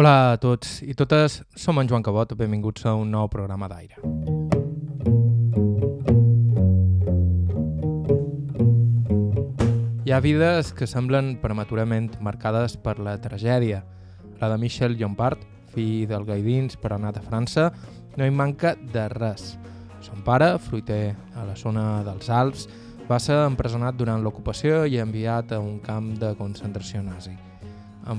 Hola a tots i totes, som en Joan Cabot, benvinguts a un nou programa d'aire. Hi ha vides que semblen prematurament marcades per la tragèdia. La de Michel Llompart, fill del Gaidins per anar a França, no hi manca de res. Son pare, fruiter a la zona dels Alps, va ser empresonat durant l'ocupació i enviat a un camp de concentració nazi.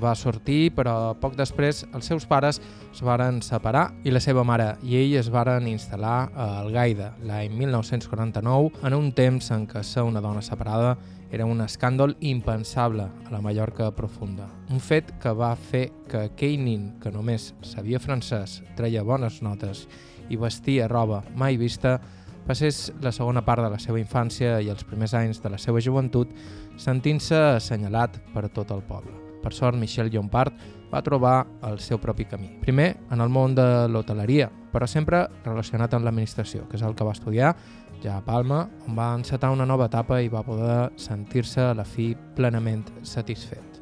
Va sortir, però poc després els seus pares es varen separar i la seva mare i ell es varen instal·lar a Algaida l'any 1949 en un temps en què ser una dona separada era un escàndol impensable a la Mallorca profunda. Un fet que va fer que aquell nin, que només sabia francès, treia bones notes i vestia roba mai vista, passés la segona part de la seva infància i els primers anys de la seva joventut sentint-se assenyalat per tot el poble. Per sort, Michel Llompart va trobar el seu propi camí. Primer, en el món de l'hoteleria, però sempre relacionat amb l'administració, que és el que va estudiar ja a Palma, on va encetar una nova etapa i va poder sentir-se a la fi plenament satisfet.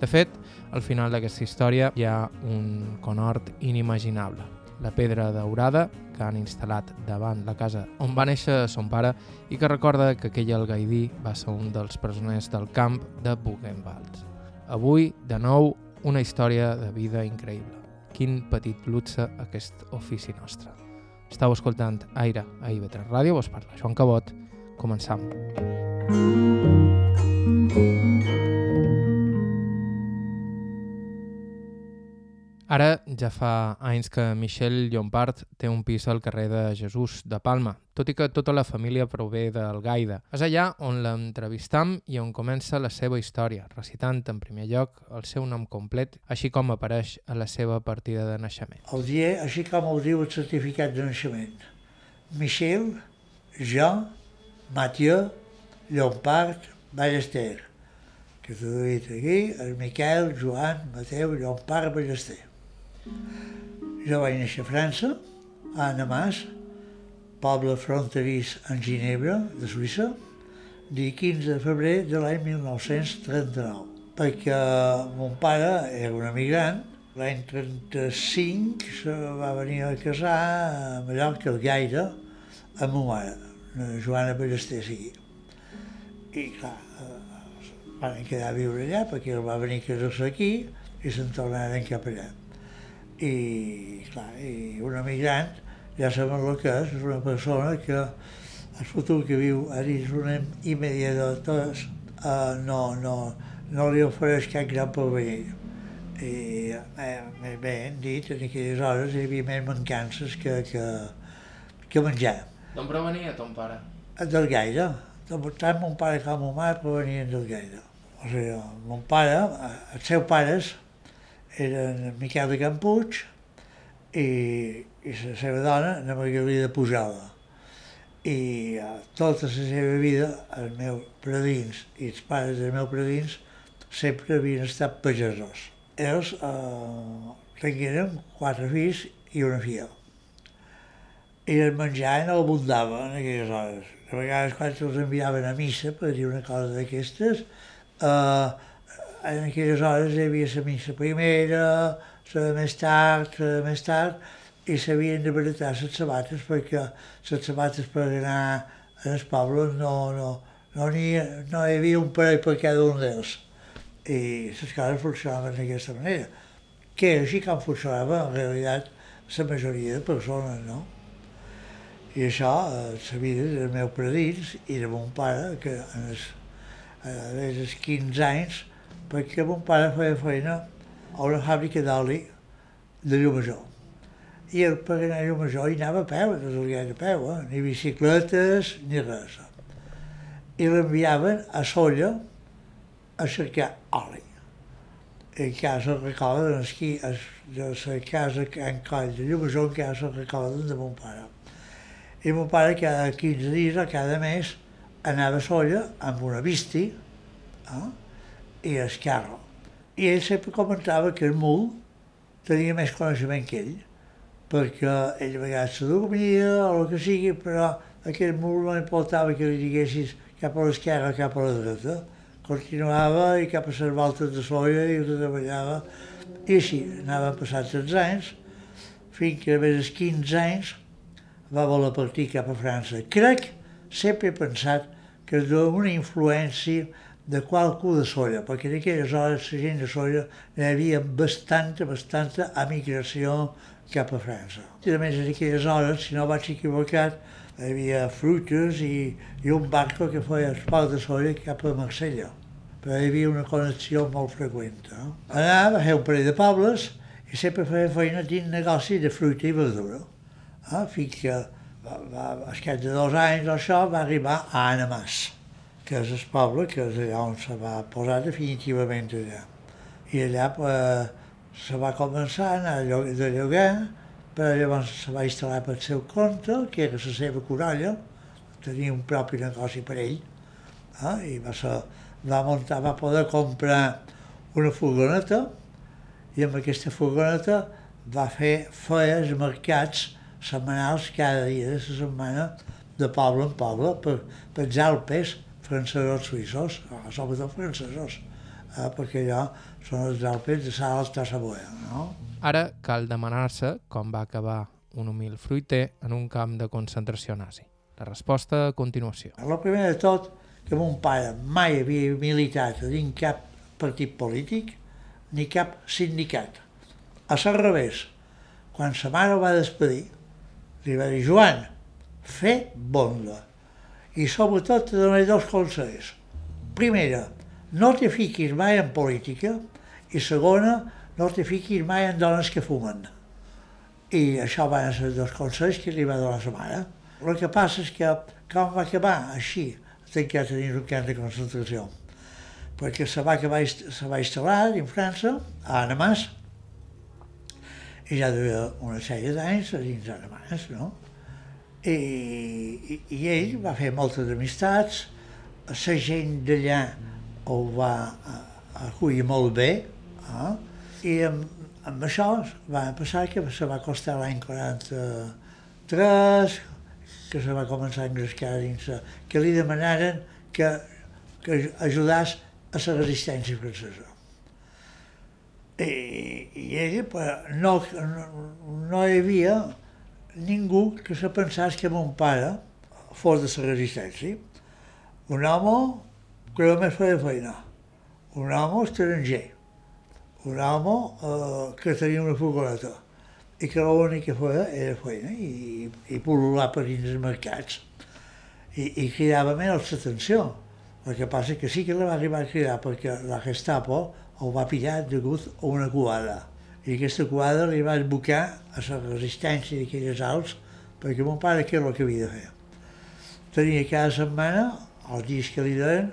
De fet, al final d'aquesta història hi ha un conhort inimaginable, la pedra daurada que han instal·lat davant la casa on va néixer son pare i que recorda que aquell algaidí va ser un dels presoners del camp de Buchenwald. Avui, de nou, una història de vida increïble. Quin petit luxe aquest ofici nostre. Estau escoltant Aire a IB3 Ràdio, vos parla Joan Cabot. Començam. Ara ja fa anys que Michel Llompart té un pis al carrer de Jesús de Palma, tot i que tota la família prové del Gaida. És allà on l'entrevistam i on comença la seva història, recitant en primer lloc el seu nom complet, així com apareix a la seva partida de naixement. El dia, així com el diu el certificat de naixement. Michel, Jean, Mathieu, Llompart, Ballester. Que dit aquí, el Miquel, Joan, Mateu, Llompart, Ballester. Jo vaig néixer a França, a Annemasse, poble fronterís en Ginebra, de Suïssa, dia 15 de febrer de l'any 1939, perquè mon pare era un emigrant, l'any 35 se va venir a casar a Mallorca, al Gaire, amb ma mare, Joana Ballester, sigui. I clar, van quedar a viure allà perquè el va venir a casar-se aquí i se'n tornaren cap allà i, clar, i un emigrant ja saben el que és, és una persona que el futur que viu a dins una immediates uh, no, no, no li ofereix cap gran porvenir. I eh, bé hem dit, en aquelles hores hi havia més mancances que, que, que menjar. D'on provenia ton pare? Del Gaire. Tant mon pare com mon mare provenien del Gaire. O sigui, mon pare, els seus pares, eren Miquel de Campuig i, i la seva dona, Ana Margarida Pujada. I uh, tota la seva vida, els meus predins i els pares dels meus predins sempre havien estat pagesos. Ells eh, tingueren quatre fills i una filla. I el menjar no abundava en aquelles hores. A vegades quan els enviaven a missa, per dir una cosa d'aquestes, eh, en aquelles hores hi havia la missa primera, la més tard, la més tard, i s'havien de baratar les sabates perquè les sabates per anar al poble no, no, no, hi, no hi havia un parell per cada un d'ells. I les coses funcionaven d'aquesta manera, que era així com funcionava en realitat la majoria de persones, no? I això, eh, la vida dels meus predins i de mon pare, que en els, eh, els 15 anys perquè mon pare feia feina a una fàbrica d'oli de Llumajor. I el per anar a Llumajor hi anava a peu, gaire a peu, eh? ni bicicletes ni res. I l'enviaven a Solla a cercar oli. I casa recorden aquí, de la casa en coll de Llumajor, casa recorden de mon pare. I mon pare cada 15 dies o cada mes anava a Solla amb una bisti, eh? I Esquerra. I ell sempre comentava que el mul tenia més coneixement que ell, perquè ell a vegades se dormia o el que sigui, però aquell mul no importava que li diguessis cap a l'esquerra cap a la dreta. Continuava i cap a les voltes de soia i treballava I així anaven passats els anys, fins que més 15 anys va voler partir cap a França. Crec, sempre he pensat, que és una influència de qualcú de Solla, perquè en aquelles hores la gent de Solla hi havia bastanta, bastanta emigració cap a França. I a més en aquelles hores, si no vaig equivocat, hi havia fruites i, i un barco que feia el port de Solla cap a Marsella. Però hi havia una connexió molt freqüent. No? Anava a fer un parell de pobles i sempre feia feina dins negoci de fruita i verdura. Eh? Fins que va, va, al cap de dos anys o això va arribar a Anamàs, que és el poble que és allà on se va posar definitivament allà. I allà eh, se va començar a anar de lloguer però llavors se va instal·lar pel seu compte, que era la seva coralla, tenia un propi negoci per ell, eh? i va, ser, va, muntar, va poder comprar una furgoneta, i amb aquesta furgoneta va fer fees mercats setmanals cada dia de la setmana de poble en poble per, per Alpes francesos suïssos, sobretot francesos, eh? perquè allò són els Alpes de Salt a Savoia. No? Ara cal demanar-se com va acabar un humil fruiter en un camp de concentració nazi. La resposta a continuació. El primer de tot, que mon pare mai havia militat dins cap partit polític ni cap sindicat. A ser revés, quan sa mare va despedir, li va dir, Joan, fer bonda. I sobretot te donaré dos consells. Primera, no te fiquis mai en política i segona, no te fiquis mai en dones que fumen. I això van ser dos consells que li va donar sa mare. El que passa és que com va acabar així, tancat dins un camp de concentració, perquè se va, acabar, se va instal·lar en França, a Anamàs, i ja duia una sèrie d'anys a dins Anamàs, no? I, i, I ell va fer moltes amistats, la gent d'allà ho va acollir molt bé, eh? I amb, amb això va passar que se va costar l'any 43, que se va començar a engrescar dins, que li demanaren que, que ajudàs a la resistència francesa. I, i ell no, no, no hi havia ningú que se pensés que mon pare fos de la resistència. Un home que només feia feina, un home estranger, un home eh, que tenia una furgoneta i que l'únic que feia era feina i, i pol·lular per dins els mercats. I, i cridava menys l'atenció. El que passa que sí que la va arribar a cridar perquè la Gestapo el va pillar degut a una cuada. I aquesta cuada li va esbocar a la resistència d'aquelles alts perquè mon pare què era el que havia de fer. Tenia cada setmana, els dies que li deien,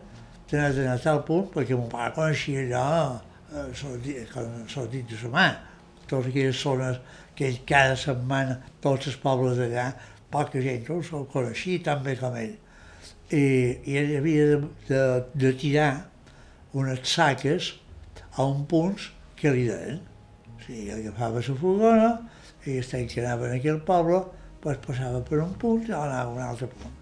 tenia d'anar a tal punt perquè mon pare coneixia allò són dits de mà. Totes aquelles zones que ell cada setmana, tots els pobles d'allà, poca gent no se'l coneixia tan bé com ell. I, i ell havia de, de, de tirar unes saques a un punt que li deien. O sigui, agafava la furgona i el que anava en aquell poble pues passava per un punt i anava a un altre punt.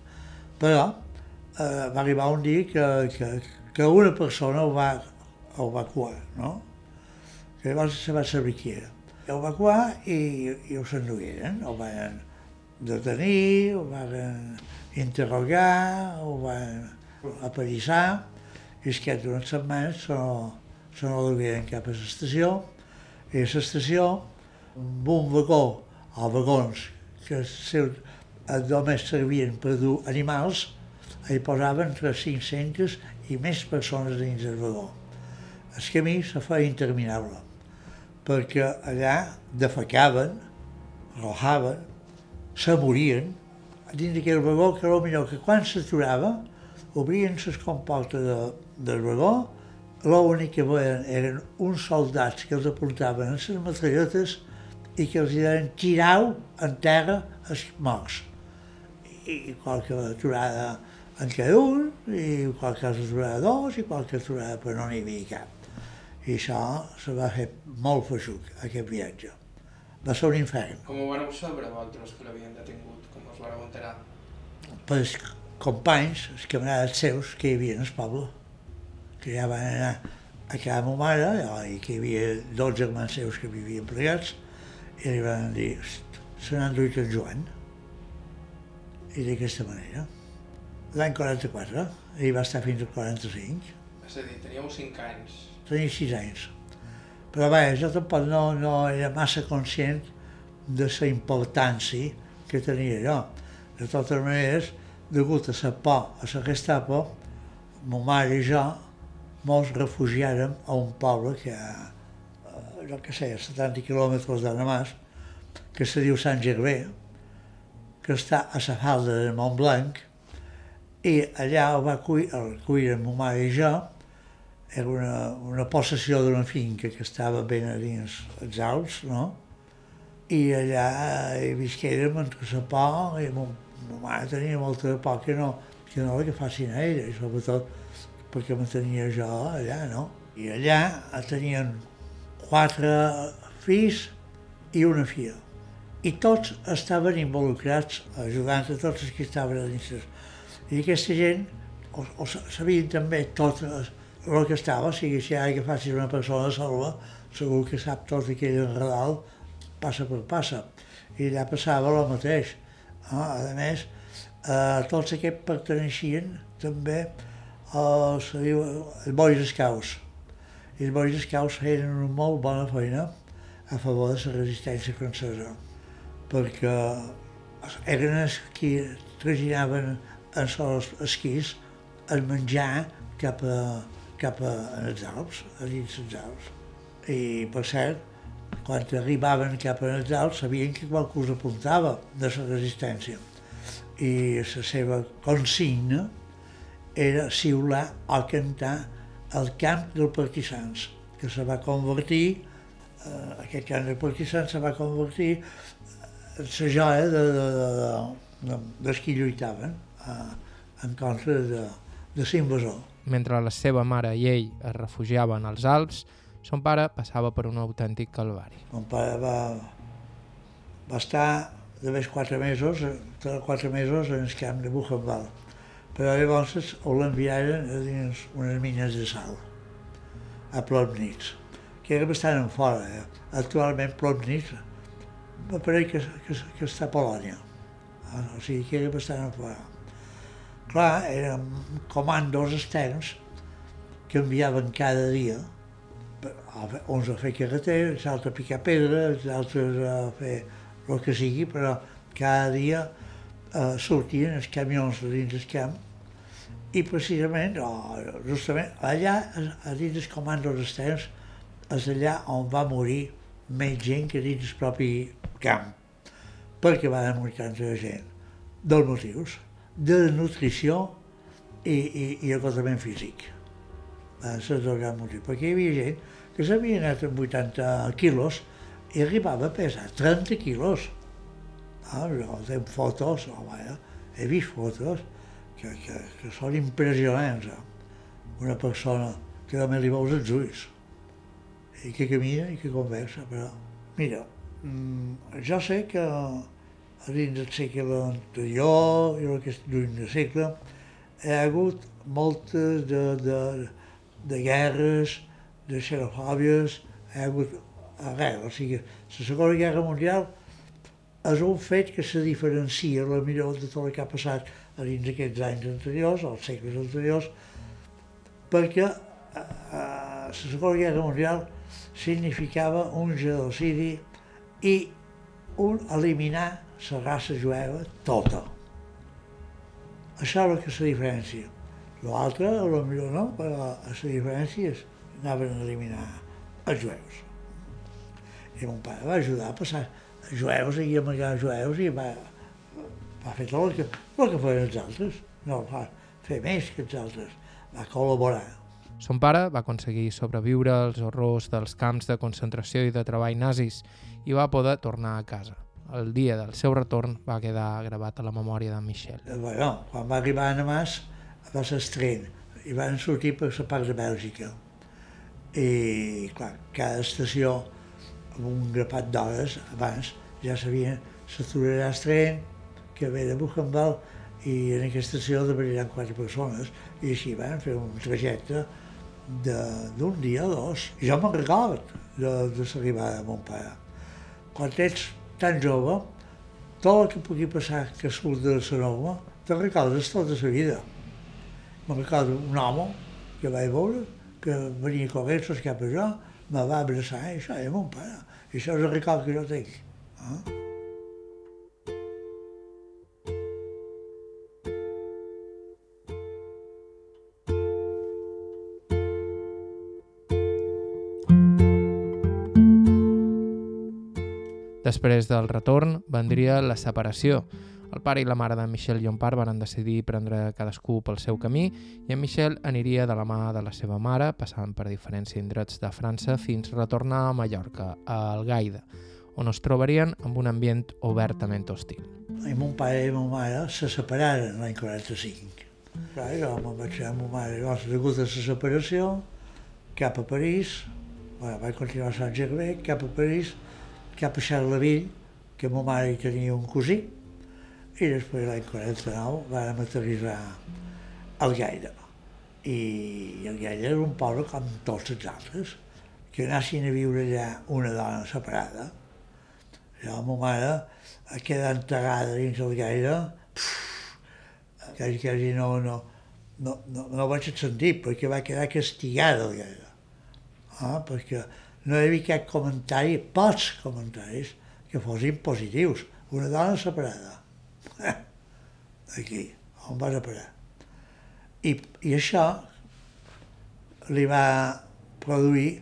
Però eh, va arribar un dia que, que, que una persona ho va evacuar, no? Que llavors se va saber qui era. El evacuar i, i ho s'endugueren, el van detenir, el van interrogar, el van aparissar, i és que d'unes setmanes se no, se no cap a l'estació, i l'estació, amb un vagó, o vagons, que els seus només servien per dur animals, hi posaven entre 500 i més persones dins del vagó. El camí se feia interminable, perquè allà defecaven, rojaven, se morien, dins d'aquell vagó que era millor que quan s'aturava, obrien les comportes de, del vagó, l'únic que veien eren uns soldats que els apuntaven en les metralletes i que els deien tirau en terra els morts. I qualque aturada en cada un, i qualque aturada dos, i qualque aturada, però no n'hi havia cap i això se va fer molt feixuc, aquest viatge. Va ser un infern. Com ho vareu saber vosaltres que l'havien detingut? Com us vareu enterar? Pues companys, els camarades seus que hi havia al poble, que ja van anar a casa ma mare, i que hi havia dos germans seus que vivien plegats, i li van dir, se n'ha enduit en Joan. I d'aquesta manera. L'any 44, ell va estar fins al 45. És a dir, teníeu 5 anys. Tenia 6 anys. Però bé, jo tampoc no, no era massa conscient de la importància que tenia jo. De totes maneres, degut a la por a la Gestapo, ma mare i jo mos refugiàrem a un poble que jo què sé, a 70 quilòmetres de Namàs, que se diu Sant Gervé, que està a la falda de Montblanc, i allà el va cuir, el cuir ma mare i jo, era una, una possessió d'una finca que estava ben a dins els Alps, no? I allà hi visquérem entre la por i ma, ma mare tenia molta por que no, que no que facin a ella, i sobretot perquè me tenia jo allà, no? I allà tenien quatre fills i una filla. I tots estaven involucrats, ajudant a tots els que estaven a dins. I aquesta gent o, o sabien també tot el que estava, o sigui, si ara que facis una persona salva, segur que sap tot aquell enredal, passa per passa. I allà passava el mateix. No? A més, eh, tots aquests perteneixien també als, als bois escaus. I els bois escaus feien una molt bona feina a favor de la resistència francesa, perquè eren els que traginaven en els esquís el menjar cap a, cap a els Alps, a dins els Alps. I, per cert, quan arribaven cap a els Alps sabien que qualque cosa apuntava de la resistència. I la seva consigna era siular o cantar el camp dels partisans, que se va convertir, eh, aquest camp dels partisans se va convertir en la joia de, de, de, de, dels que lluitaven eh, en contra de, de l'invasor. Mentre la seva mare i ell es refugiaven als Alps, son pare passava per un autèntic calvari. Mon pare va, va estar de més quatre mesos, quatre mesos en el camp de Buchenwald però llavors l'enviaren a dins unes mines de sal, a Plobnitz, que era bastant en fora. Eh? Actualment Plobnitz m'apareix que, que, que està a Polònia, ah, o sigui que era bastant en fora. Clar, eren comandos externs que enviaven cada dia, uns a fer carretera, els altres a picar pedra, els altres a fer el que sigui, però cada dia eh, sortien els camions de dins del camp i precisament, o justament, allà, a dins dels comandos externs, és allà on va morir més gent que dins del propi camp. perquè va morir tanta gent? Dos motius, de nutrició i, i, i acotament físic. Van ser grans motius, perquè hi havia gent que s'havia anat amb 80 quilos i arribava a pesar 30 quilos. Jo tinc fotos, oh, vaja, he vist fotos que, que, que són impressionants. Eh? Una persona que només li veus els ulls i que camina i que conversa, però mira, mm, jo sé que a dins del segle anterior i el que és lluny del segle hi ha hagut moltes de, de, de guerres, de xerofòbies, hi ha hagut arrel, o sigui, la Segona Guerra Mundial és un fet que se diferencia la millor de tot el que ha passat a dins d'aquests anys anteriors, als segles anteriors, perquè eh, la Segona Guerra Mundial significava un genocidi i un eliminar la raça jueva tota. Això el que se diferència. L'altre, potser no, però la diferència és anaven a eliminar els jueus. I mon pare va ajudar a passar jueus i amagar jueus i va, va fer tot el que, el que feien els altres, no va fer més que els altres, va col·laborar. Son pare va aconseguir sobreviure als horrors dels camps de concentració i de treball nazis i va poder tornar a casa. El dia del seu retorn va quedar gravat a la memòria de Michel. Bueno, quan va arribar a Namàs va ser estren i van sortir per la part de Bèlgica. I, clar, cada estació amb un grapat d'hores abans ja sabien s'aturarà el tren que ve de Buchenwald i en aquesta estació debriran quatre persones i així van fer un trajecte d'un dia o dos. Jo me'n record de, de l'arribada de mon pare. Quan ets tan jove, tot el que pugui passar que surt de la norma, te'n recordes tota la vida. Me'n recordo un home que vaig veure, que venia corrents cap a jo, me va abraçar i això era mon pare. I això és el record que jo tinc. Després del retorn vendria la separació. El pare i la mare de Michel Llompart van decidir prendre cadascú pel seu camí i en Michel aniria de la mà de la seva mare, passant per diferents indrets de França fins a retornar a Mallorca, a Algaida, on es trobarien amb un ambient obertament hostil. I mon pare i ma mare se separaren l'any 45. Clar, jo me'n vaig anar amb ma mare, llavors, degut a la separació, cap a París, bueno, vaig continuar a Sant Gervais, cap a París, cap a Charleville, que ma mare hi tenia un cosí, i després l'any 49 vam aterrissar al Gaire. I el Gaire era un poble com tots els altres, que anessin a viure allà una dona separada. Jo, ma mare, a quedar enterrada dins el Gaire, quasi, quasi no, no, no, no, no vaig sentir, perquè va quedar castigada el Gaire. Ah, perquè no hi havia cap comentari, pocs comentaris, que fossin positius. Una dona separada. Aquí, on vas a parar. I, I això li va produir,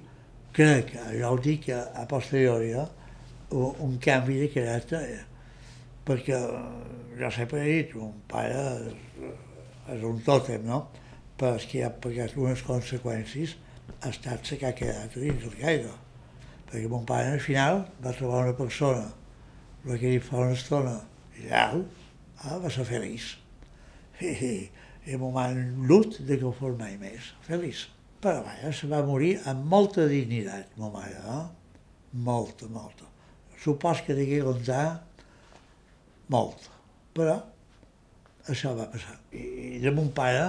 crec, jo ho dic a posteriori, eh, un, canvi de caràcter, perquè jo sempre he dit, un pare és, és un tòtem, no? però és que ha pagat unes conseqüències ha estat la que ha quedat dins del gaire. Perquè mon pare al final va trobar una persona, la que ell fa una estona, i allà ah, va ser feliç. I, i, i mon mare lut de fos mai més, feliç. Però vaja, se va morir amb molta dignitat, mon mare, eh? Molta, molta. Supos que degué contar molt, però això va passar. I de mon pare,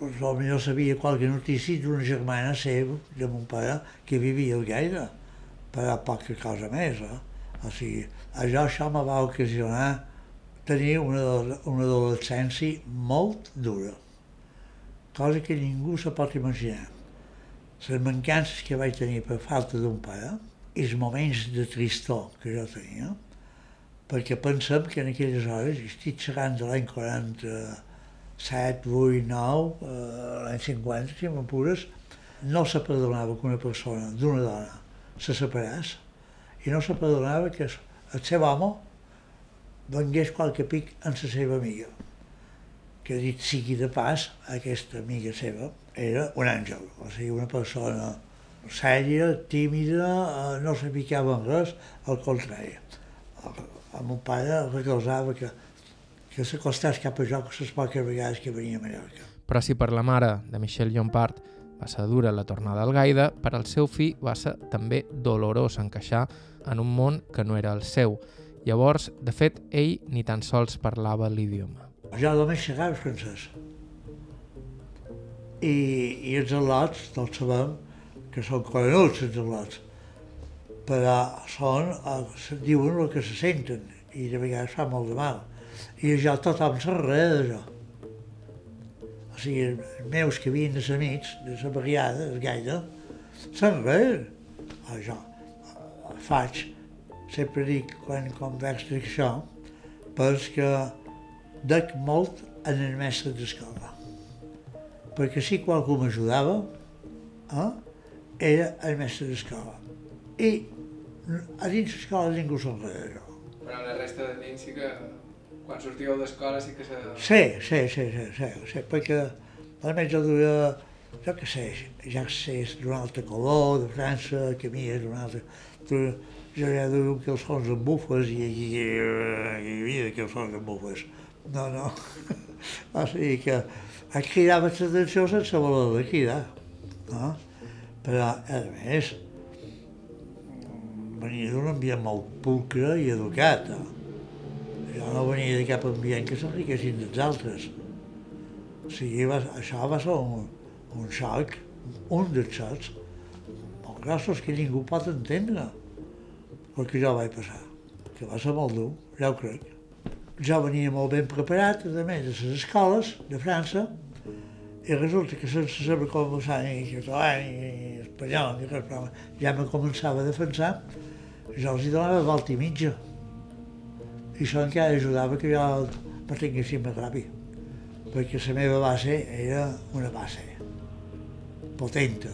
potser sabia qualque notícia d'una germana seva, de mon pare, que vivia al Gaire, però poca cosa més. Eh? O sigui, això, això me va ocasionar tenir una, una adolescència molt dura, cosa que ningú se pot imaginar. Les mancances que vaig tenir per falta d'un pare els moments de tristor que jo tenia, perquè pensem que en aquelles hores, estic xerrant de l'any 40, 7, 8, 9, eh, l'any 50, si m'apures, no se perdonava que una persona d'una dona se separés i no se perdonava que el seu home vengués qualque pic en la seva amiga. Que dit sigui de pas, aquesta amiga seva era un àngel, o sigui, una persona sèria, tímida, eh, no se picava en res, al contrari. El meu pare recolzava que que s'acostés cap a jo que les poques vegades que venia a Mallorca. Però si per la mare de Michel Llompart va ser dura la tornada al Gaida, per al seu fill va ser també dolorós encaixar en un món que no era el seu. Llavors, de fet, ell ni tan sols parlava l'idioma. Jo només xerrava francès. I, I els al·lots, tots sabem que són coneguts al·lots, però són, eh, diuen el que se senten i de vegades fa molt de mal i jo tothom res d'això. O sigui, els meus que havien de ser amics, de la barriada, el gaire, se'n res. Jo faig, sempre dic quan converso això, perquè dec molt en el mestre d'escola. Perquè si qualcú m'ajudava, eh, era el mestre d'escola. I a dins l'escola ningú se'n res Però la resta de dins sí que quan sortíeu d'escola sí que se... Sí, sí, sí, sí, sí, sí perquè jo duia, jo què sé, ja sé, és d'un altre color, de França, que a mi és d'un altre... Tu, jo ja duia que els sons en bufes i aquí hi havia que els sons en bufes. No, no. o sigui que a cridava l'atenció sense voler de cridar. No? Però, a més, venia d'un ambient molt pulcre i educat. Jo no venia de cap ambient que s'enriquessin dels altres. O sigui, va, això va ser un, un xoc un dels sots molt grossos que ningú pot entendre el que jo vaig passar, que va ser molt dur, ja ho crec. Jo venia molt ben preparat, a més, de les escoles de França, i resulta que sense saber com usar ni català ni espanyol ni res, però ja me començava a defensar, jo els hi donava volta i mitja. I això encara ajudava que jo no tinguéssim més ràpid, perquè la meva base era una base potenta.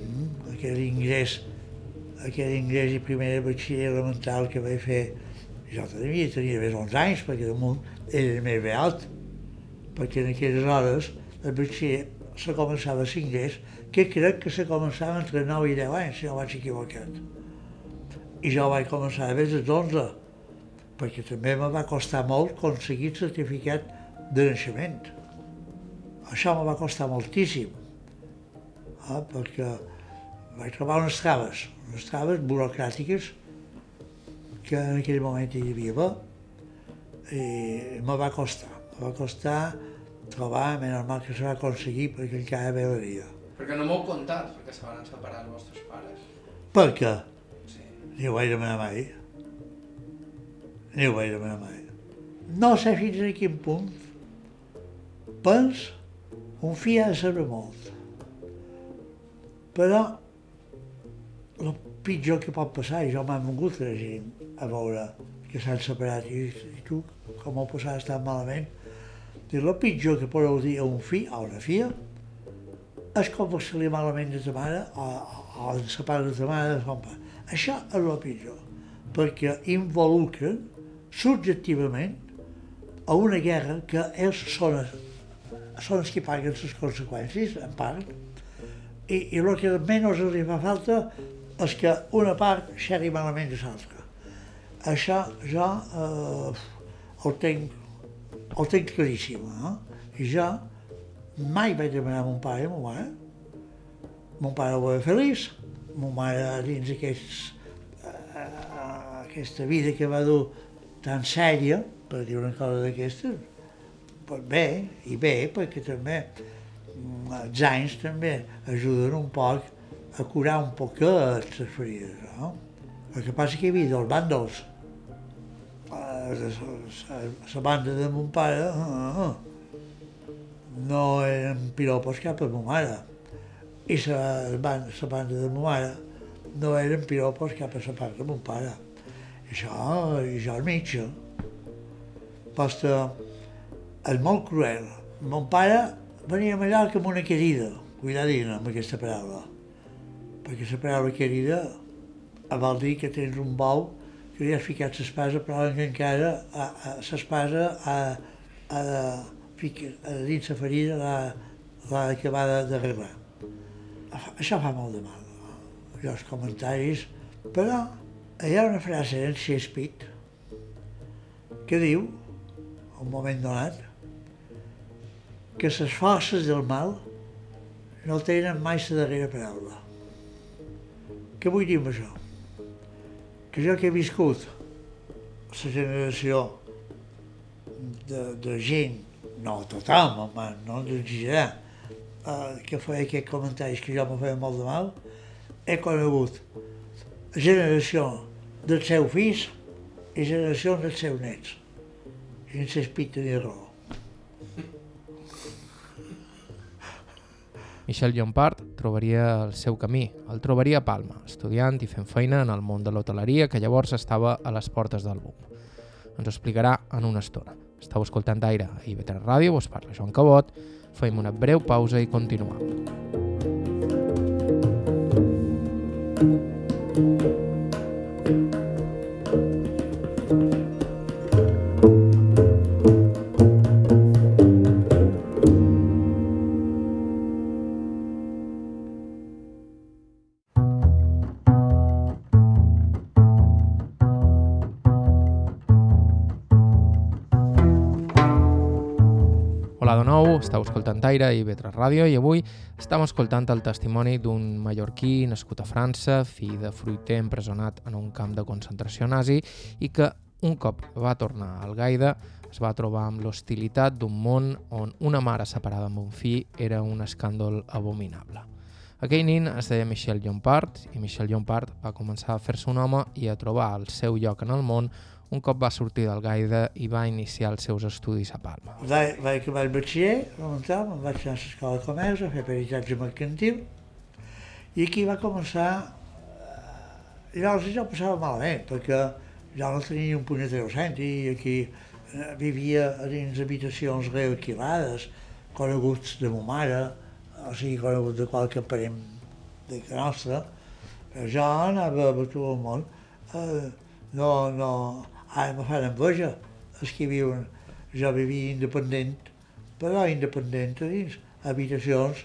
Mm? Aquell ingrés, aquell ingrés i primera batxiller elemental que vaig fer, jo tenia, tenia més 11 anys, perquè damunt era més alt, perquè en aquelles hores el batxiller se començava a l'ingrés, que crec que se començava entre 9 i 10 anys, si no vaig equivocat. I jo vaig començar a des dels 11, perquè també me va costar molt aconseguir el certificat de naixement. Això me va costar moltíssim, eh? perquè vaig trobar unes traves, unes traves burocràtiques que en aquell moment hi havia i me va costar, va costar trobar, menys mal que se va aconseguir perquè encara ve la vida. Perquè no m'heu contat perquè se van separar els vostres pares. Per què? Sí. Ni ho vaig demanar mai. Ni ho vaig demanar mai. No sé fins a quin punt pens un fill ha de saber molt. Però el pitjor que pot passar, i jo m'han vingut la gent a veure que s'han separat i, i tu, com ho passaves tan malament, dir, el pitjor que podeu dir a un fill o a una filla és com se li malament de ta mare o, o de sa part de ta mare de son pare. Això és el pitjor, perquè involucren subjectivament a una guerra que ells són, són els que paguen les conseqüències, en part, i, i el que menys els fa falta és que una part xerri malament de l'altra. Això jo eh, ho tinc ho tinc claríssim, eh? I jo mai vaig demanar a mon pare i a mare. Mon pare ho va feliç, mon mare dins aquests, uh, aquesta vida que va dur tan sèria, per dir una cosa d'aquestes, pues bé, i bé, perquè també mm, els anys també ajuden un poc a curar un poquet les ferides, no? El que passa que hi havia dos bàndols, la banda de mon pare uh, no eren piropos cap a ma mare i la banda, de ma mare no eren piropos cap a la part de mon pare. Això, això al mig. Posta, és molt cruel. Mon pare venia allà com una querida, cuidadina amb aquesta paraula, perquè la paraula querida vol dir que tens un bou que li has ficat l'espasa, però encara l'espasa ha, ha de ficar dins la ferida l'ha d'acabar d'arreglar. Això fa molt de mal, no? els comentaris, però hi ha una frase en Shakespeare que diu, un moment donat, que les forces del mal no tenen mai la darrera paraula. Què vull dir amb això? Que jo que he viscut la generació de, de gent, no tothom, home, no ens exagerar, eh, que feia aquests comentaris que jo me feia molt de mal, he conegut generació dels seus fills i generació dels seus nets. I en s'espita ni raó. Michel Llompart trobaria el seu camí, el trobaria a Palma, estudiant i fent feina en el món de l'hoteleria que llavors estava a les portes del boom. Ens ho explicarà en una estona. Estau escoltant Aire a IB3 Ràdio, vos parla Joan Cabot, fem una breu pausa i continuem. Thank you estàu escoltant Aire i Vetres Ràdio i avui estem escoltant el testimoni d'un mallorquí nascut a França, fill de fruiter empresonat en un camp de concentració nazi i que Un cop va tornar al Gaida, es va trobar amb l'hostilitat d'un món on una mare separada amb un fill era un escàndol abominable. Aquell nin es deia Michel Llompart i Michel Llompart va començar a fer-se un home i a trobar el seu lloc en el món un cop va sortir del Gaida i va iniciar els seus estudis a Palma. Vaig, vaig acabar el batxiller, remuntar, me'n vaig anar a l'escola de comerç a fer peritatge mercantil i aquí va començar... Eh, llavors jo passava malament, perquè jo no tenia un punyetero centi i aquí Eh, vivia dins habitacions realquilades, coneguts de ma mare, o sigui, coneguts de qualque parent de que nostra. Jo anava a tot el món. Eh, no, no, ara me fan enveja els que viuen. Jo vivia independent, però independent a dins habitacions,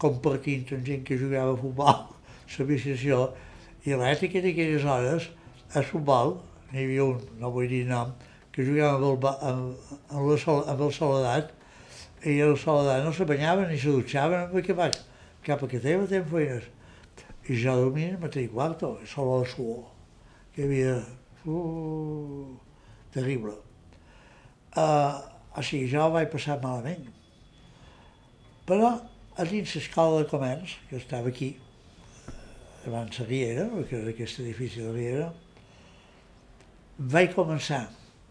compartint amb gent que jugava a futbol, l'habitació, i l'ètica d'aquelles hores, a futbol, n'hi havia un, no vull dir nom, que jugàvem amb el, amb, amb, la sol, amb el Soledat, i el Soledat no se banyaven ni se dutxaven, perquè va cap a que teva tenen feines. I jo dormia en el mateix quarto, sol la suor, que havia... Uh, terrible. Uh, o sigui, jo vaig passar malament. Però a dins l'escola de comerç, que estava aquí, abans la Riera, que era aquest edifici de Riera, vaig començar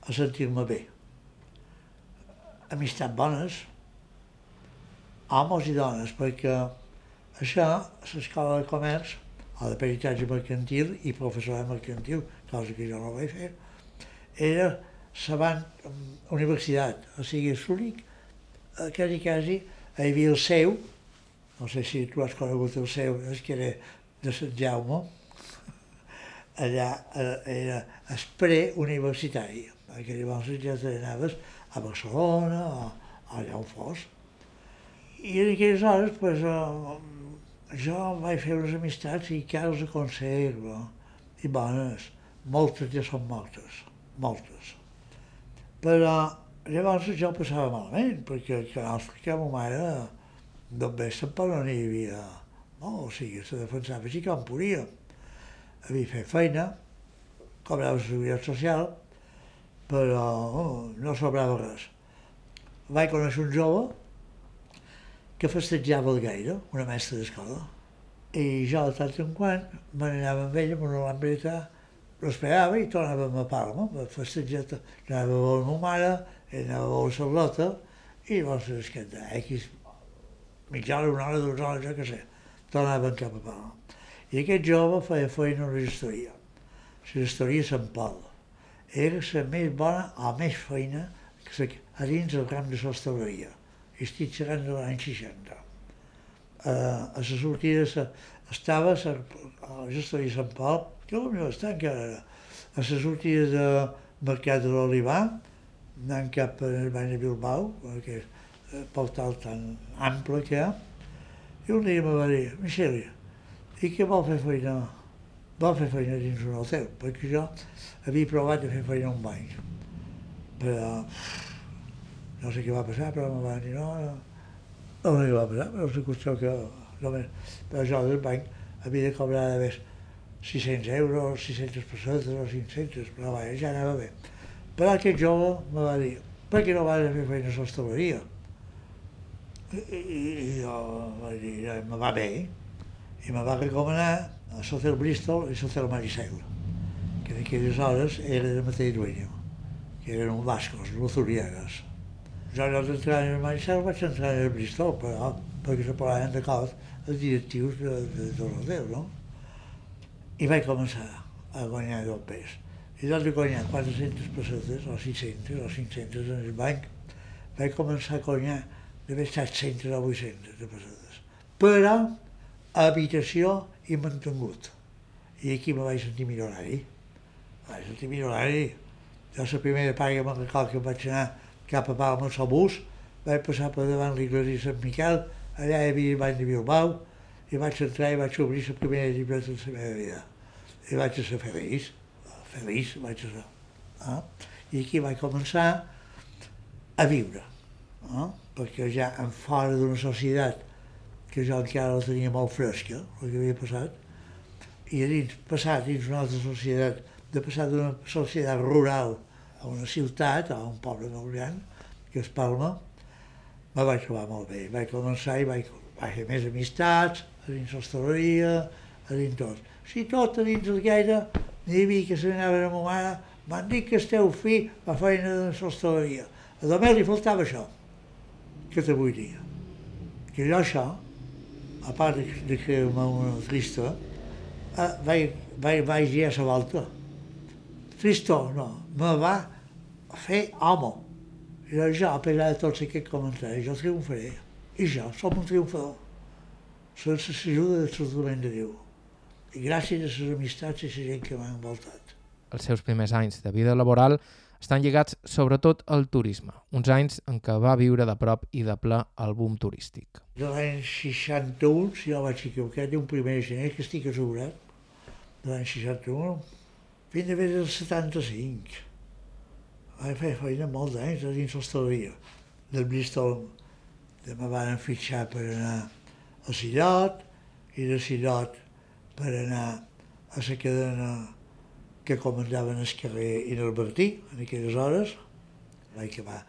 a sentir-me bé. Amistats bones, homes i dones, perquè això, l'escola de comerç, o de peritatge mercantil i professor mercantil, cosa que jo no vaig fer, era la universitat, o sigui, l'únic, eh, quasi, quasi, hi havia el seu, no sé si tu has conegut el seu, és que era de Sant Jaume, allà eh, era el pre-universitari perquè llavors ja anaves a Barcelona o, allà on fos. I en aquelles hores, pues, eh, jo vaig fer unes amistats i que els conservo, i bones, moltes ja són mortes, moltes. Però llavors jo passava malament, perquè que nostre que ma mare només tampoc no n'hi havia no, o sigui, se defensava així com podia. Havia fet feina, cobrava la seguretat social, però oh, no sobrava res. Vaig conèixer un jove que festejava el gaire, una mestra d'escola, i jo de tant en quant me n'anava amb ella amb una lambreta, l'esperava i tornàvem a Palma, a festejar, anava a veure ma mare, anava a veure Charlota, i llavors és que X mitja hora, una hora, dues hores, jo què sé, tornàvem cap a Palma. I aquest jove feia feina a la gestoria, la gestoria Sant Pol era la més bona o més feina que a dins del camp de l'hostaleria. Estic xerrant de l'any 60. A la sortida sa, estava a la gestoria de Sant Pol, que potser està encara a la sortida de Mercat de l'Olivar, anant cap bany de Bilbao, que és el portal tan ample que hi ha, i un dia me va dir, Michel, i què vol fer feina? Va fer feina dins un hotel, perquè jo havia provat de fer feina un banc. Però no sé què va passar, però em van dir no, no, no va passar, però és qüestió que només, però jo del banc havia de cobrar de més 600 euros, 600 pessetes o 500, però vaja, ja anava bé. Però aquest jove me va dir, per què no vas fer feina a l'hostaleria? I, i, i jo vaig dir, me va bé, i me va recomanar a l'hotel Bristol i l'hotel Maricel, que en aquelles hores era de mateix dueño, que eren un bascos, luzurianes. No d'entrar en el Maricel vaig entrar en el Bristol, però perquè se posaven d'acord els directius de, de, de l'hotel, no? I vaig començar a guanyar dos pes. I doncs de guanyar 400 pessetes, o 600, o 500 en el banc, vaig començar a guanyar estat 700 o 800 de pessetes. Però habitació i mantingut. I aquí me vaig sentir milionari. Vaig sentir milionari. Jo la primera paga me'n record que vaig anar cap a Palma amb el bus, vaig passar per davant l'església de Sant Miquel, allà hi havia el bany de Bilbao, i vaig entrar i vaig obrir la primera llibreta de la meva vida. I vaig ser feliç, feliç vaig ser. Eh? I aquí vaig començar a viure, eh? perquè ja en fora d'una societat que jo encara la tenia molt fresca, el que havia passat, i a dins, passar dins una altra societat de passar d'una societat rural a una ciutat, a un poble molt gran, que és Palma, me vaig trobar molt bé. Vaig començar i vaig, vaig fer més amistats, a dins l'hostaleria, a dins tot. Si tot a dins el gaire, n'hi havia que se n'anaven a ma mare, m'han dit que esteu fi a feina de l'hostaleria. A només li faltava això, que te vull dir. Que jo això, a part de, de fer-me una trista, eh, vaig, vaig, vaig dir a la volta. Tristo, no, me va fer home. Jo, a pesar de tots aquests comentaris, jo triomfaré. I jo som un triomfador. Sense l'ajuda del tractament de Déu. I gràcies a les amistats i a la gent que m'ha envoltat. Els seus primers anys de vida laboral estan lligats sobretot al turisme, uns anys en què va viure de prop i de ple el boom turístic. De l'any 61, si no vaig equivocar, un primer de gener que estic assegurat, de l'any 61, fins a veure del 75. Vaig fer feina molt d'anys a dins l'hostaleria. Del Bristol de me van fitxar per anar a Sillot i de Sillot per anar a la cadena que comandaven el carrer Inalbertí en aquelles hores. Vaig acabar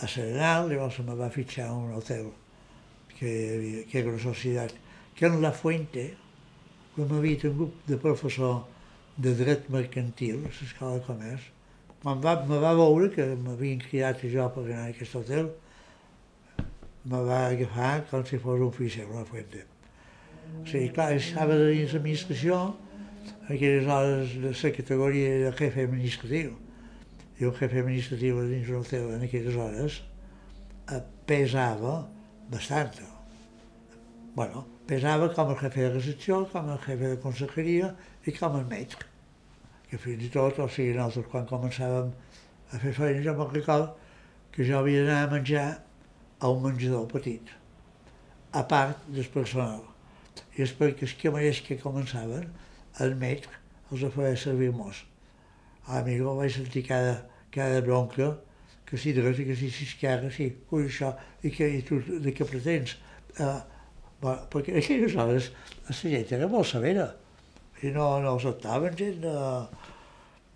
a Serenal, llavors se me va fitxar a un hotel que, havia, que era una societat que en La Fuente, quan m'havia tingut de professor de dret mercantil a l'escola de comerç, quan va, me va veure que m'havien cridat jo per anar a aquest hotel, me va agafar com si fos un oficial a La Fuente. O sigui, clar, estava dins l'administració, aquelles hores de la categoria de jefe administratiu. I un jefe administratiu dins un hotel en aquelles hores pesava bastant. Bueno, pesava com el jefe de recepció, com el jefe de consejeria i com el metge. Que fins i tot, o sigui, nosaltres quan començàvem a fer feina, jo me'n recordo que jo havia d'anar a menjar a un menjador petit, a part del personal. I és perquè els camarers que començaven, el metge els feia servir mos. A mi ho vaig sentir cada, cada bronca, que si dreta, que si esquerra, sí, ui, això, i, que, i tu de què pretens? Uh, bueno, perquè aquelles hores la gent era molt severa i no, no acceptaven gent, no,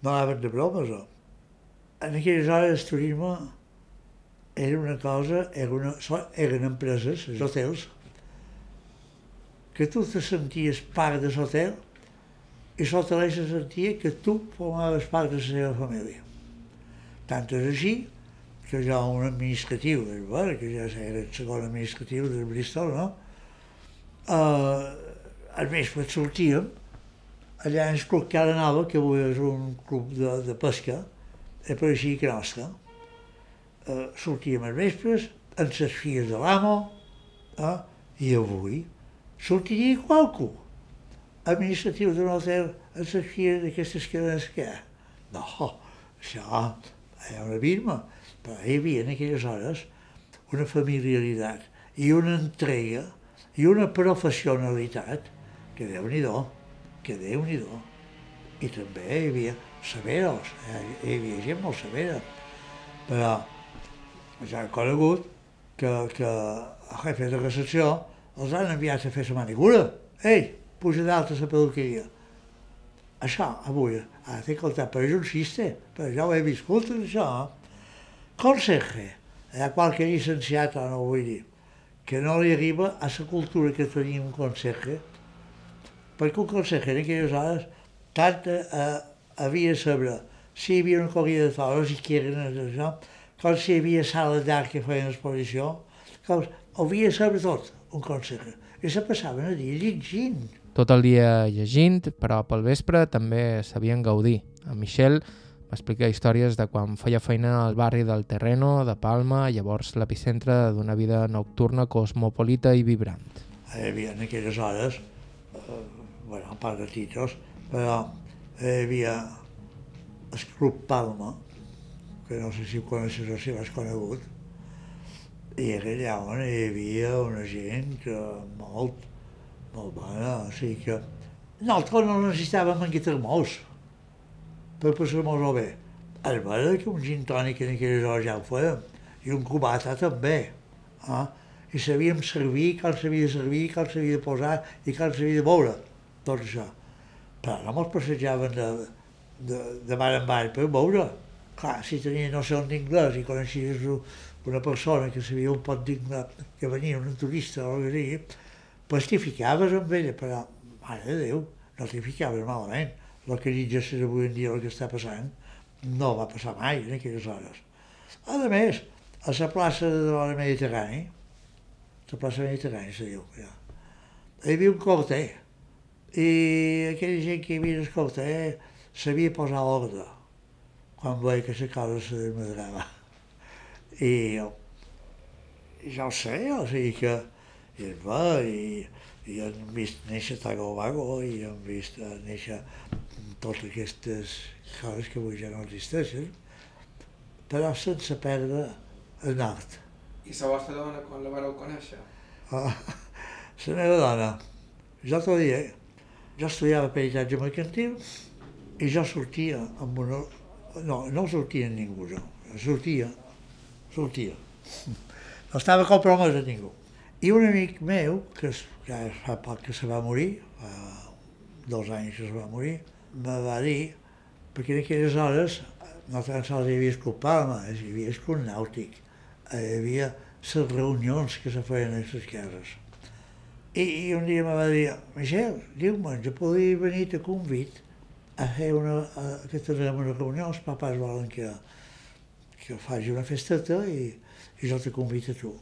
no anaven de bromes. No. En aquelles hores el turisme era una cosa, era una, eren empreses, els hotels, que tu te senties part de l'hotel i l'hoteler se sentia que tu formaves part de la seva família. Tant és així que jo un administratiu, bueno, que ja era el segon administratiu del Bristol, no? Uh, al vespre sortíem, allà en el Club que avui és un club de, de pesca, és per així que nostre. Uh, sortíem als vespres, amb les filles de l'amo, uh, i avui sortiria qualcú administratiu d'un hotel amb les filles d'aquestes cadenes que hi ha. No, això ha una birma, però hi havia en aquelles hores una familiaritat i una entrega i una professionalitat que déu-n'hi-do, que déu-n'hi-do. I també hi havia severos, eh? hi havia gent molt severa, però ja he conegut que, que el jefe de recepció els han enviat a fer la manicura. Ei, puja dalt a la peluqueria. Això, avui, ha de contar, però és un xiste, però ja ho he viscut, això. Conseje, hi ha qualque llicenciat, no ho vull dir, que no li arriba a la cultura que tenia un conseje, perquè un conseje en aquelles hores tant eh, havia de saber si hi havia una corrida de toros i qui eren això, com si hi havia sala d'art que feien exposició, com havia de saber tot, un conseje. I se passaven a dir llegint. Tot el dia llegint, però pel vespre també sabien gaudir. En Michel m'explica històries de quan feia feina al barri del Terreno, de Palma, llavors l'epicentre d'una vida nocturna cosmopolita i vibrant. Hi havia en aquelles hores, eh, bueno, a part de títols, però hi havia el Club Palma, que no sé si ho coneixes o si l'has conegut, i era allà on hi havia una gent molt, molt bona, o sigui que nosaltres no necessitàvem enguitar-nos per passar-nos-ho bé. És vera que un gin tònic en aquelles hores ja ho fèiem, i un cubata també. Eh? I sabíem servir, cal s'havia de servir, cal s'havia de posar i cal s'havia de veure, això. Però no mos passejaven de, de, de mar en mar per veure. Clar, si tenia nocions d'inglès i coneixies una persona que sabia un pot d'inglès, que venia un turista o alguna cosa pues t'hi ficaves amb ella, però, mare de Déu, no t'hi ficaves malament. El que dius avui en dia el que està passant no va passar mai en aquelles hores. A més, a la plaça de l'hora Mediterrani, la plaça Mediterrani se diu, ja, hi havia un corte, i aquella gent que hi havia el corte sabia posar ordre quan veia que la cosa se desmadrava. I ja ho sé, o sigui que i es va i, i han vist néixer Tago Vago i han vist eh, néixer totes aquestes coses que avui ja no existeixen, però sense perdre el nord. I la vostra dona, quan la vareu conèixer? Ah, la meva dona, jo t'ho diré, jo estudiava peritatge mercantil i jo sortia amb una... No, no sortia amb ningú, jo. Sortia, sortia. No estava compromès a ningú. I un amic meu, que ja fa poc que se va morir, fa dos anys que se va morir, me va dir, perquè en aquelles hores no tan sols hi havia escut Palma, hi havia escut Nàutic, hi havia les reunions que se feien a les cases. I, I un dia me va dir, Michel, diumenge podria venir a convit a fer una, a, que tindrem una reunió, els papàs volen que, que faci una festeta i, i jo te convito a tu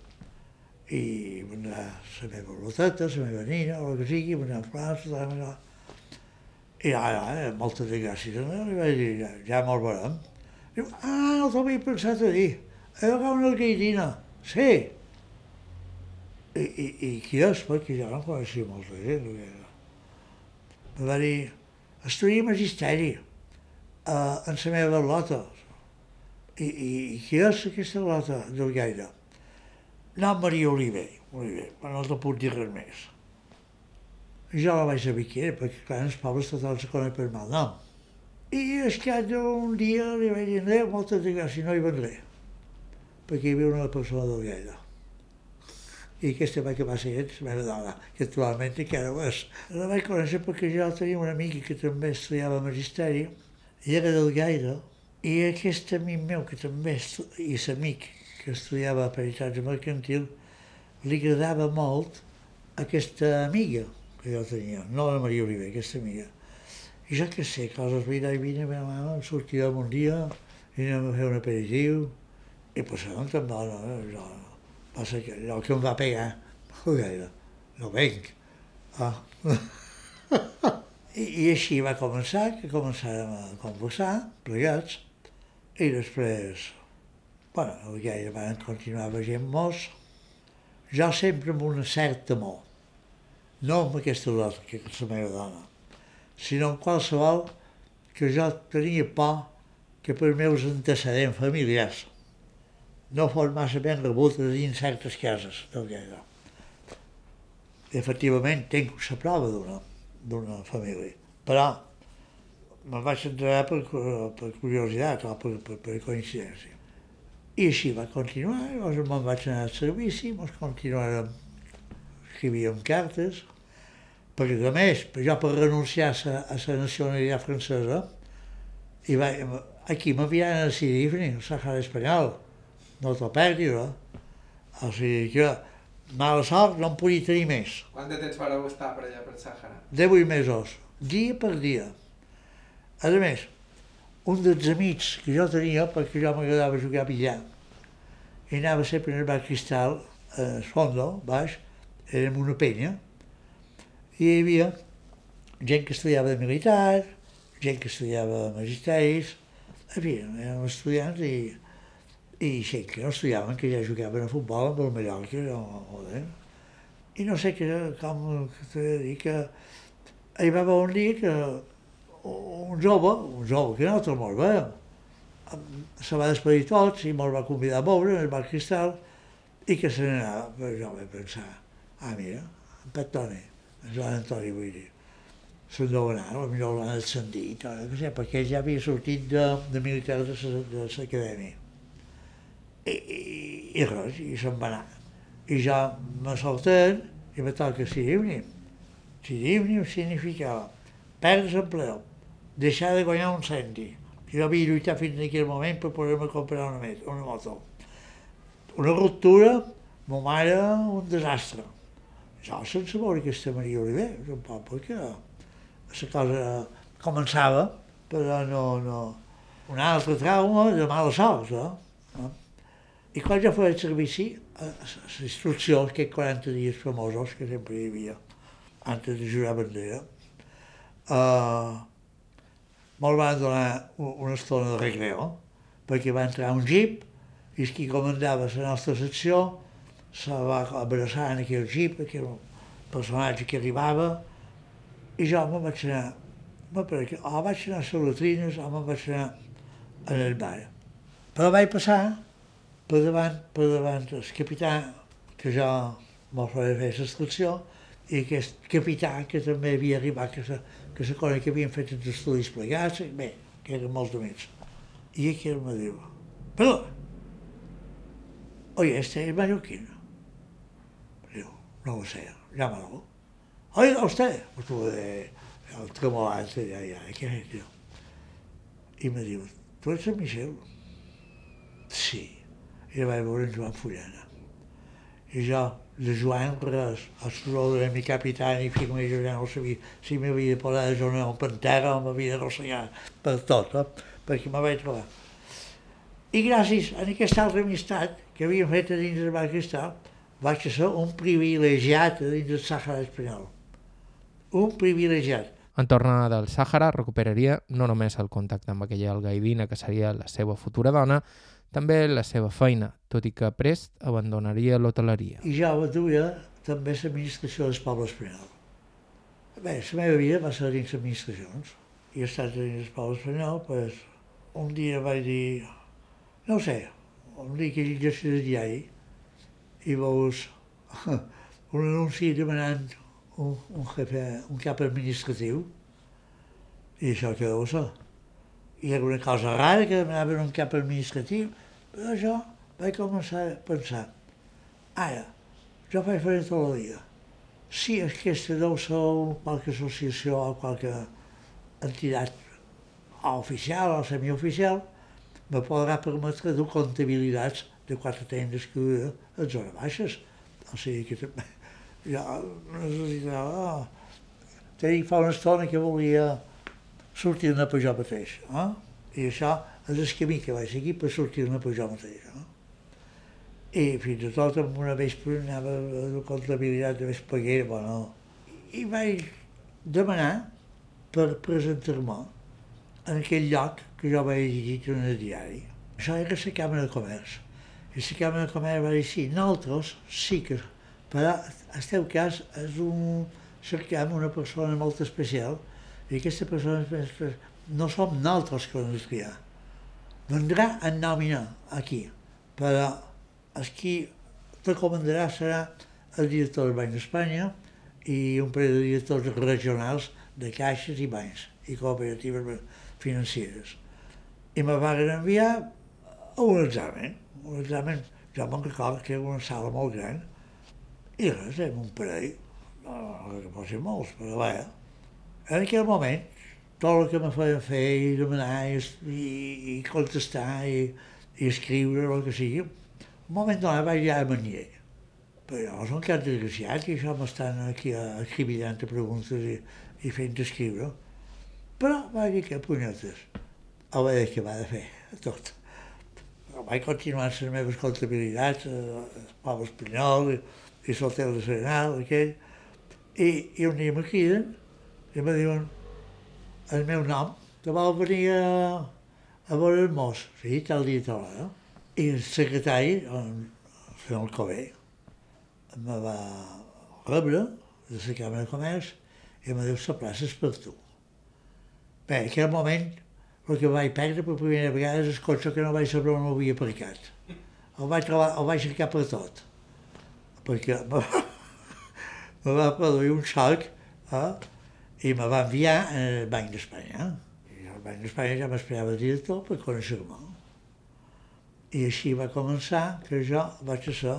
i vindrà la meva loteta, la meva nina, o el que sigui, vindrà a França, allà. I ja, ja, moltes gràcies, no? li vaig dir, ja, ja me'l veurem. Diu, ah, no t'ho havia pensat a dir, he agafat una gaitina, sí. I, i, i qui és? Perquè jo no coneixia molta gent. Me va dir, estudia magisteri uh, en la meva lota. I, i, i qui és aquesta lota del gaire? No, Maria Oliver, Oliver, no te puc dir res més. Jo la vaig saber qui era, perquè clar, els pobles total se coneix per mal nom. I és que un dia li vaig dir, no, moltes gràcies, no hi vendré, perquè hi havia una persona del Lleida. I aquesta va acabar sent la meva dona, que actualment encara ho és. La vaig conèixer perquè jo tenia una amiga que també estudiava magisteri, i era del Gaire, i aquest amic meu, que també, i l'amic que estudiava peritatge mercantil, li agradava molt aquesta amiga que jo tenia, no la Maria Oliver, aquesta amiga. I jo què sé, coses vida i vine, meva mama, sortíem un dia i anem a fer un aperitiu, i passàvem tan bona, eh? jo, passa que allò que em va pegar, no gaire, no venc. Ah. I, I així va començar, que començàrem a conversar, plegats, i després bueno, ja van continuar veient molts, jo sempre amb una certa amor, no amb aquesta dona, que és la meva dona, sinó amb qualsevol que jo tenia por que per meus antecedents familiars no fos massa ben rebuts dins certes cases del Lleida. Efectivament, tinc la prova d'una família, però me'n vaig entrar per, per curiositat o per, per, per coincidència. I així va continuar, llavors me'n vaig anar al servici, ens continuàrem, escrivíem cartes, perquè a més, jo per renunciar a la nacionalitat francesa, i va, aquí m'havien decidit venir al Sahara espanyol, no t'ho perdis, eh? O sigui que mala sort no en podia tenir més. Quant de temps vareu estar per allà, per Sàhara? 18 mesos, dia per dia. A més, un dels amics que jo tenia, perquè jo m'agradava jugar a billar, i anava sempre en el bar Cristal, a Fondo, baix, érem una penya, i hi havia gent que estudiava de militar, gent que estudiava magisteris, en fi, érem estudiants i, i gent que no estudiaven, que ja jugaven a futbol amb el Mallorca, o, o, i no sé que, com t'he de dir, que hi va haver un dia que un jove, un jove que nosaltres molt bé, se va despedir tots i me'l va convidar a en el bar Cristal i que se n'anava, jo vaig pensar, ah mira, en Petone, en Joan Antoni vull dir, se'n deu anar, potser l'han ascendit, o no sé, perquè ell ja havia sortit de, de militar de l'acadèmia. I, i, i res, i se'n va anar. I ja me salten i me toca Sirimni. Sirimni significava perdre l'empleo, deixar de guanyar un centi. Jo havia lluitat fins en aquell moment per poder-me comprar una, met, una moto. Una ruptura, ma mare, un desastre. Jo sense veure aquesta Maria Oliver, un poc, perquè la cosa començava, però no, no... Un altre trauma de mala sort, eh? I quan jo feia servici, les instruccions, que 40 dies famosos que sempre hi havia, antes de jurar bandera, uh, me'l van donar una estona de recreo, perquè va entrar un jeep i qui comandava la nostra secció se va abraçar en aquell jeep, aquell personatge que arribava, i jo me'n vaig anar, perquè, o vaig anar a les latrines o me'n vaig anar en el bar. Però vaig passar per davant, per davant el capità, que jo m'ho feia fer l'excursió, i aquest capità que també havia arribat, que se, que se coneix que havien fet els estudis plegats, bé, que eren molts amics. I aquí me diu, però, oye, este es mallorquino. Diu, no lo sé, llámalo. Oiga usted, tuve de, el tremolante de allá, ¿qué es tío? Y me diu, ¿tú eres el Michel? Sí. I vaig veure en Joan Fullana. I jo, de Joan, res, el soroll de mi capità i meu jo ja no sabia si m'havia de posar de zona un pantera o m'havia de rossegar per tot, eh? perquè me vaig trobar. I gràcies a aquesta altra amistat que havíem fet a dins del Bar Cristal, vaig ser un privilegiat a dins del Sàhara espanyol. Un privilegiat. En tornar del Sàhara recuperaria no només el contacte amb aquella algaidina que seria la seva futura dona, també la seva feina, tot i que prest abandonaria l'hoteleria. I ja va duia també l'administració del poble espanyol. Bé, la meva vida va ser dins administracions. I he estat dins del poble espanyol, pues, un dia vaig dir, no sé, un dia que llegeixes el diari i veus un anunci demanant un, un, jefe, un cap administratiu i això què deu ser? Hi ha alguna cosa rara que demanaven un cap administratiu però jo vaig començar a pensar, ara, jo vaig fer tot el dia. Si aquesta deu ser qualque associació o qualque entitat oficial o semioficial, me podrà permetre dur comptabilitats de quatre tendes que duia a zona baixes. O sigui que també jo necessitava... Oh, tenia fa una estona que volia sortir-ne per jo mateix. Eh? I això és el camí que vaig seguir per sortir-ne per jo mateix. No? I fins i tot amb una vespre anava a la comptabilitat de Vespaguera, bueno, i vaig demanar per presentar-me en aquell lloc que jo vaig llegit en el diari. Això era la Càmera de Comerç. I la Càmera de Comerç va dir, sí, nosaltres sí que, però el teu cas és un, cercam una persona molt especial i aquesta persona no som nosaltres que l'hem triar vendrà en nòmina aquí, però el qui te comandarà serà el director del Banc d'Espanya i un parell de directors regionals de caixes i bancs i cooperatives financeres. I me van enviar a un examen, un examen, jo me'n recordo que era una sala molt gran, i res, un parell, no, no que fossin molts, però vaja. En aquell moment tot el que me feia fer i demanar i, i, i contestar i, i escriure, el que sigui. Un moment donat vaig ja a Manier. Però jo soc cap desgraciat i això m'estan aquí escrivillant preguntes i, i fent escriure. Però vaig dir que punyetes. Ho vaig acabar de fer, tot. Vaig continuar les meves comptabilitats, el poble espanyol i, i l'hotel de Serenal, aquell. I, I un dia me criden i me diuen el meu nom, que vol venir a, a veure el mos, sí, tal dia tal hora. I el secretari, el senyor Alcobé, me va rebre de la Càmera de Comerç i me diu la plaça és per tu. Bé, en aquell moment el que vaig perdre per primera vegada és el cotxe que no vaig saber on havia aparcat. El vaig, trobar, el vaig cercar per tot, perquè me, me va produir un xoc eh, i me va enviar al Banc d'Espanya. I al Banc d'Espanya ja m'esperava el director per conèixer-me. I així va començar que jo vaig ser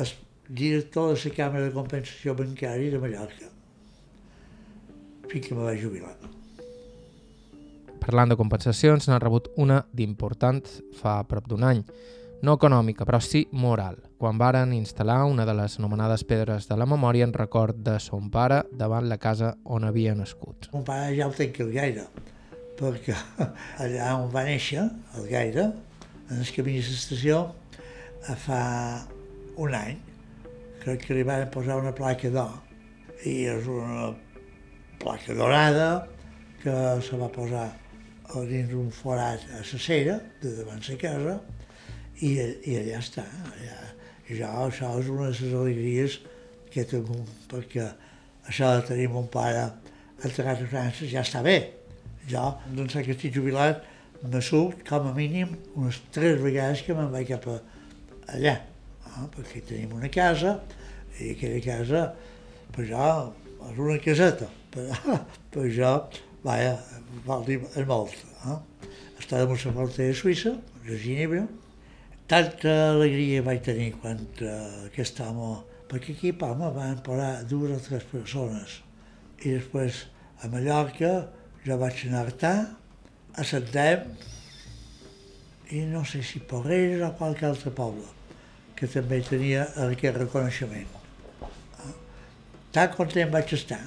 el director de la Càmera de Compensació Bancària de Mallorca, fins que me vaig jubilar. Parlant de compensacions, n'ha rebut una d'important fa prop d'un any. No econòmica, però sí moral, quan varen instal·lar una de les anomenades pedres de la memòria en record de son pare davant la casa on havia nascut. Mon pare ja ho que el gaire, perquè allà on va néixer, el gaire, en el camí de l'estació, fa un any, crec que li van posar una placa d'or, i és una placa dorada que se va posar dins un forat a la cera de davant la casa i, i allà està. Allà. Jo, això és una de les alegries que he tingut, perquè això de tenir mon pare a França ja està bé. Jo, doncs que estic jubilat, me surt com a mínim unes tres vegades que me'n vaig cap a allà, no? perquè tenim una casa i aquella casa, per jo, és una caseta, però per jo, vaja, vol dir és molt. No? Està de Montserrat de Suïssa, de Ginebra, tanta alegria vaig tenir quan uh, aquest home, perquè aquí a Palma van posar dues o tres persones i després a Mallorca jo vaig anar a Artà, a Santem i no sé si Porreres o qualque altre poble que també tenia aquest reconeixement. Tant content vaig estar,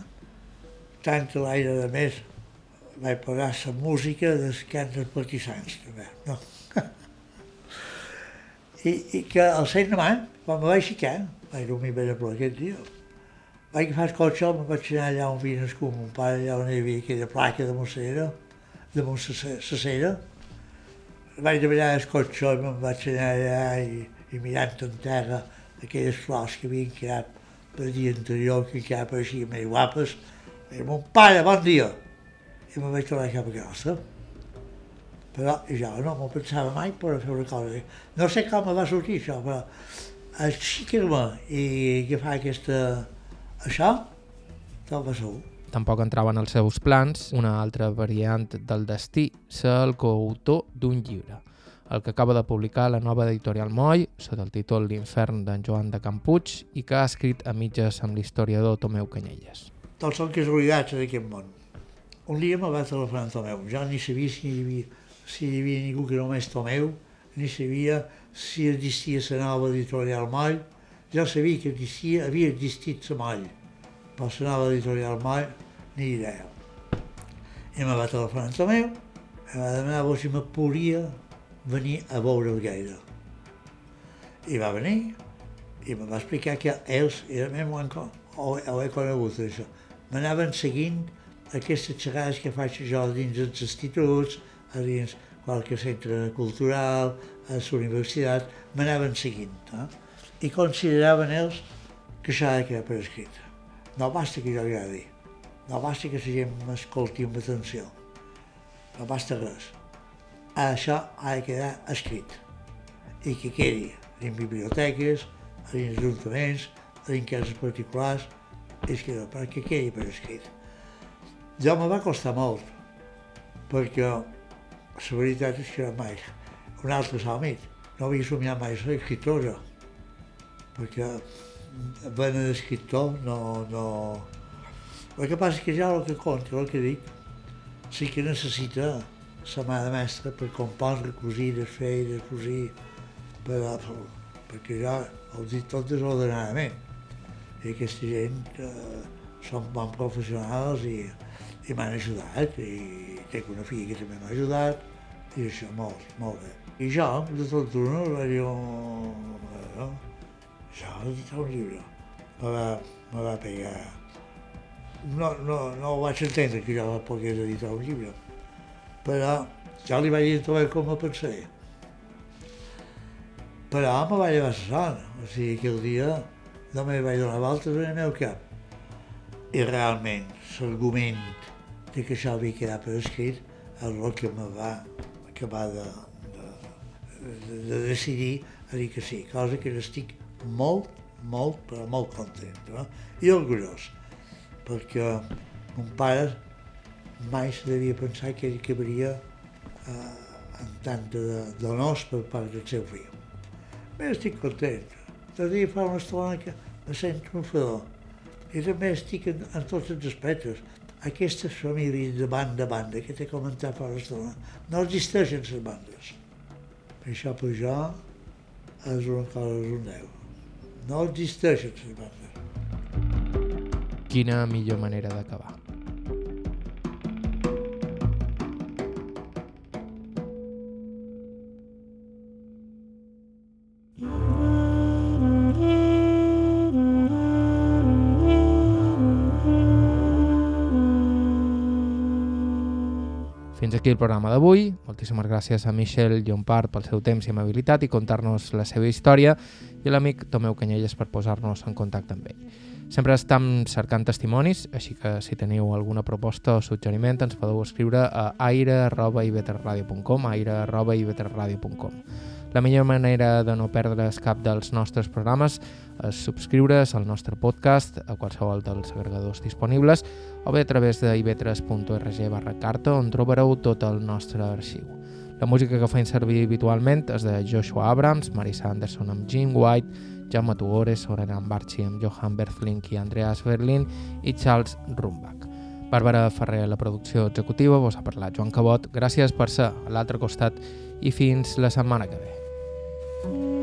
tant l'aire de més, vaig posar la música dels cants dels partisans, també. No? I, I que set de man, quan me vaig ficar, vaig dormir ben a prop aquest dia, vaig agafar el cotxe, me'n vaig anar allà on havia nascut mon pare, allà on hi havia aquella placa de Montsera, de Montsera. Vaig demanar el cotxe i me'n vaig anar allà i, i mirant en terra aquelles flors que havien quedat per dia anterior, que encara pareixien més guapes. I mon pare, bon dia! I me'n vaig tornar cap a casa. Però jo no m'ho pensava mai per fer una cosa. No sé com va sortir això, però aixecar-me i agafar aquesta, això, tot va segur. Tampoc entrava en els seus plans una altra variant del destí, ser el coautor d'un llibre, el que acaba de publicar la nova editorial Moll, sota el títol L'infern d'en Joan de Campuig, i que ha escrit a mitges amb l'historiador Tomeu Canyelles. Tots són casualitats d'aquest món. Un dia me va telefonar en Tomeu, jo ni sabia si hi havia, si hi havia ningú que només Tomeu, ni sabia si existia la nova editorial Moll, jo sabia que existia, havia existit la Moll, però la nova editorial Moll, ni idea. I me va telefonar en Tomeu, i va demanar si me podia venir a veure el gaire. I va venir, i me va explicar que ells, i a mi ho, he conegut, això, m'anaven seguint aquestes xerrades que faig jo dins els instituts, a dins qualque centre cultural, a la universitat, m'anaven seguint. Eh? I consideraven ells que això ha de quedar per escrit. No basta que jo agradi, no basta que la gent m'escolti amb atenció, no basta res. Això ha de quedar escrit i que quedi en biblioteques, en ajuntaments, en cases particulars, és que no, perquè quedi per escrit. Ja me va costar molt, perquè la veritat és que mai un altre somni, no havia somiat mai ser escriptor jo, perquè ben d'escriptor no, no... El que passa és que ja el que conta, el que dic, sí que necessita la mà de mestre per compondre, cosir, desfer, descosir, per, perquè ja ho dic tot desordenadament. I aquesta gent eh, són bons professionals i, i m'han ajudat, i tinc una filla que també m'ha ajudat, i això, molt, molt bé. I jo, de tot d'una, vaig dir, oh, això ha d'editar un llibre. Me va, me va pegar. No, no, no ho vaig entendre que jo pogués editar un llibre, però ja li vaig dir també com ho pensaria. Però me va llevar la son, o sigui que el dia no me vaig donar voltes en el meu cap. I realment, l'argument de que això havia quedat per escrit el que me va acabar de, de, de decidir a dir que sí, cosa que estic molt, molt, però molt content no? i orgullós, perquè mon pare mai se devia pensar que ell acabaria eh, amb tant d'honors per part del seu fill. Bé, estic content. De dia fa una estona que me sento un fedor. I també estic en, en tots els aspectes. Aquestes famílies de banda a banda que t'he comentat fa l'estona, no existeixen les bandes. Això per jo és una cosa és un deu. No existeixen les bandes. Quina millor manera d'acabar. Aquí el programa d'avui. Moltíssimes gràcies a Michel Llompart pel seu temps i amabilitat i contar-nos la seva història i a l'amic Tomeu Canyelles per posar-nos en contacte amb ell. Sempre estem cercant testimonis, així que si teniu alguna proposta o suggeriment ens podeu escriure a aire.iveterradio.com aire.iveterradio.com La millor manera de no perdre's cap dels nostres programes és subscriure's al nostre podcast a qualsevol dels agregadors disponibles o bé a través de ivetres.org barra carta on trobareu tot el nostre arxiu. La música que feim servir habitualment és de Joshua Abrams, Marisa Anderson amb Jim White, Jaume Tugores, Sorenan Barchi amb Johan Berflink i Andreas Berlin i Charles Rumbach. Bàrbara Ferrer la producció executiva, vos ha parlat Joan Cabot. Gràcies per ser a l'altre costat i fins la setmana que ve.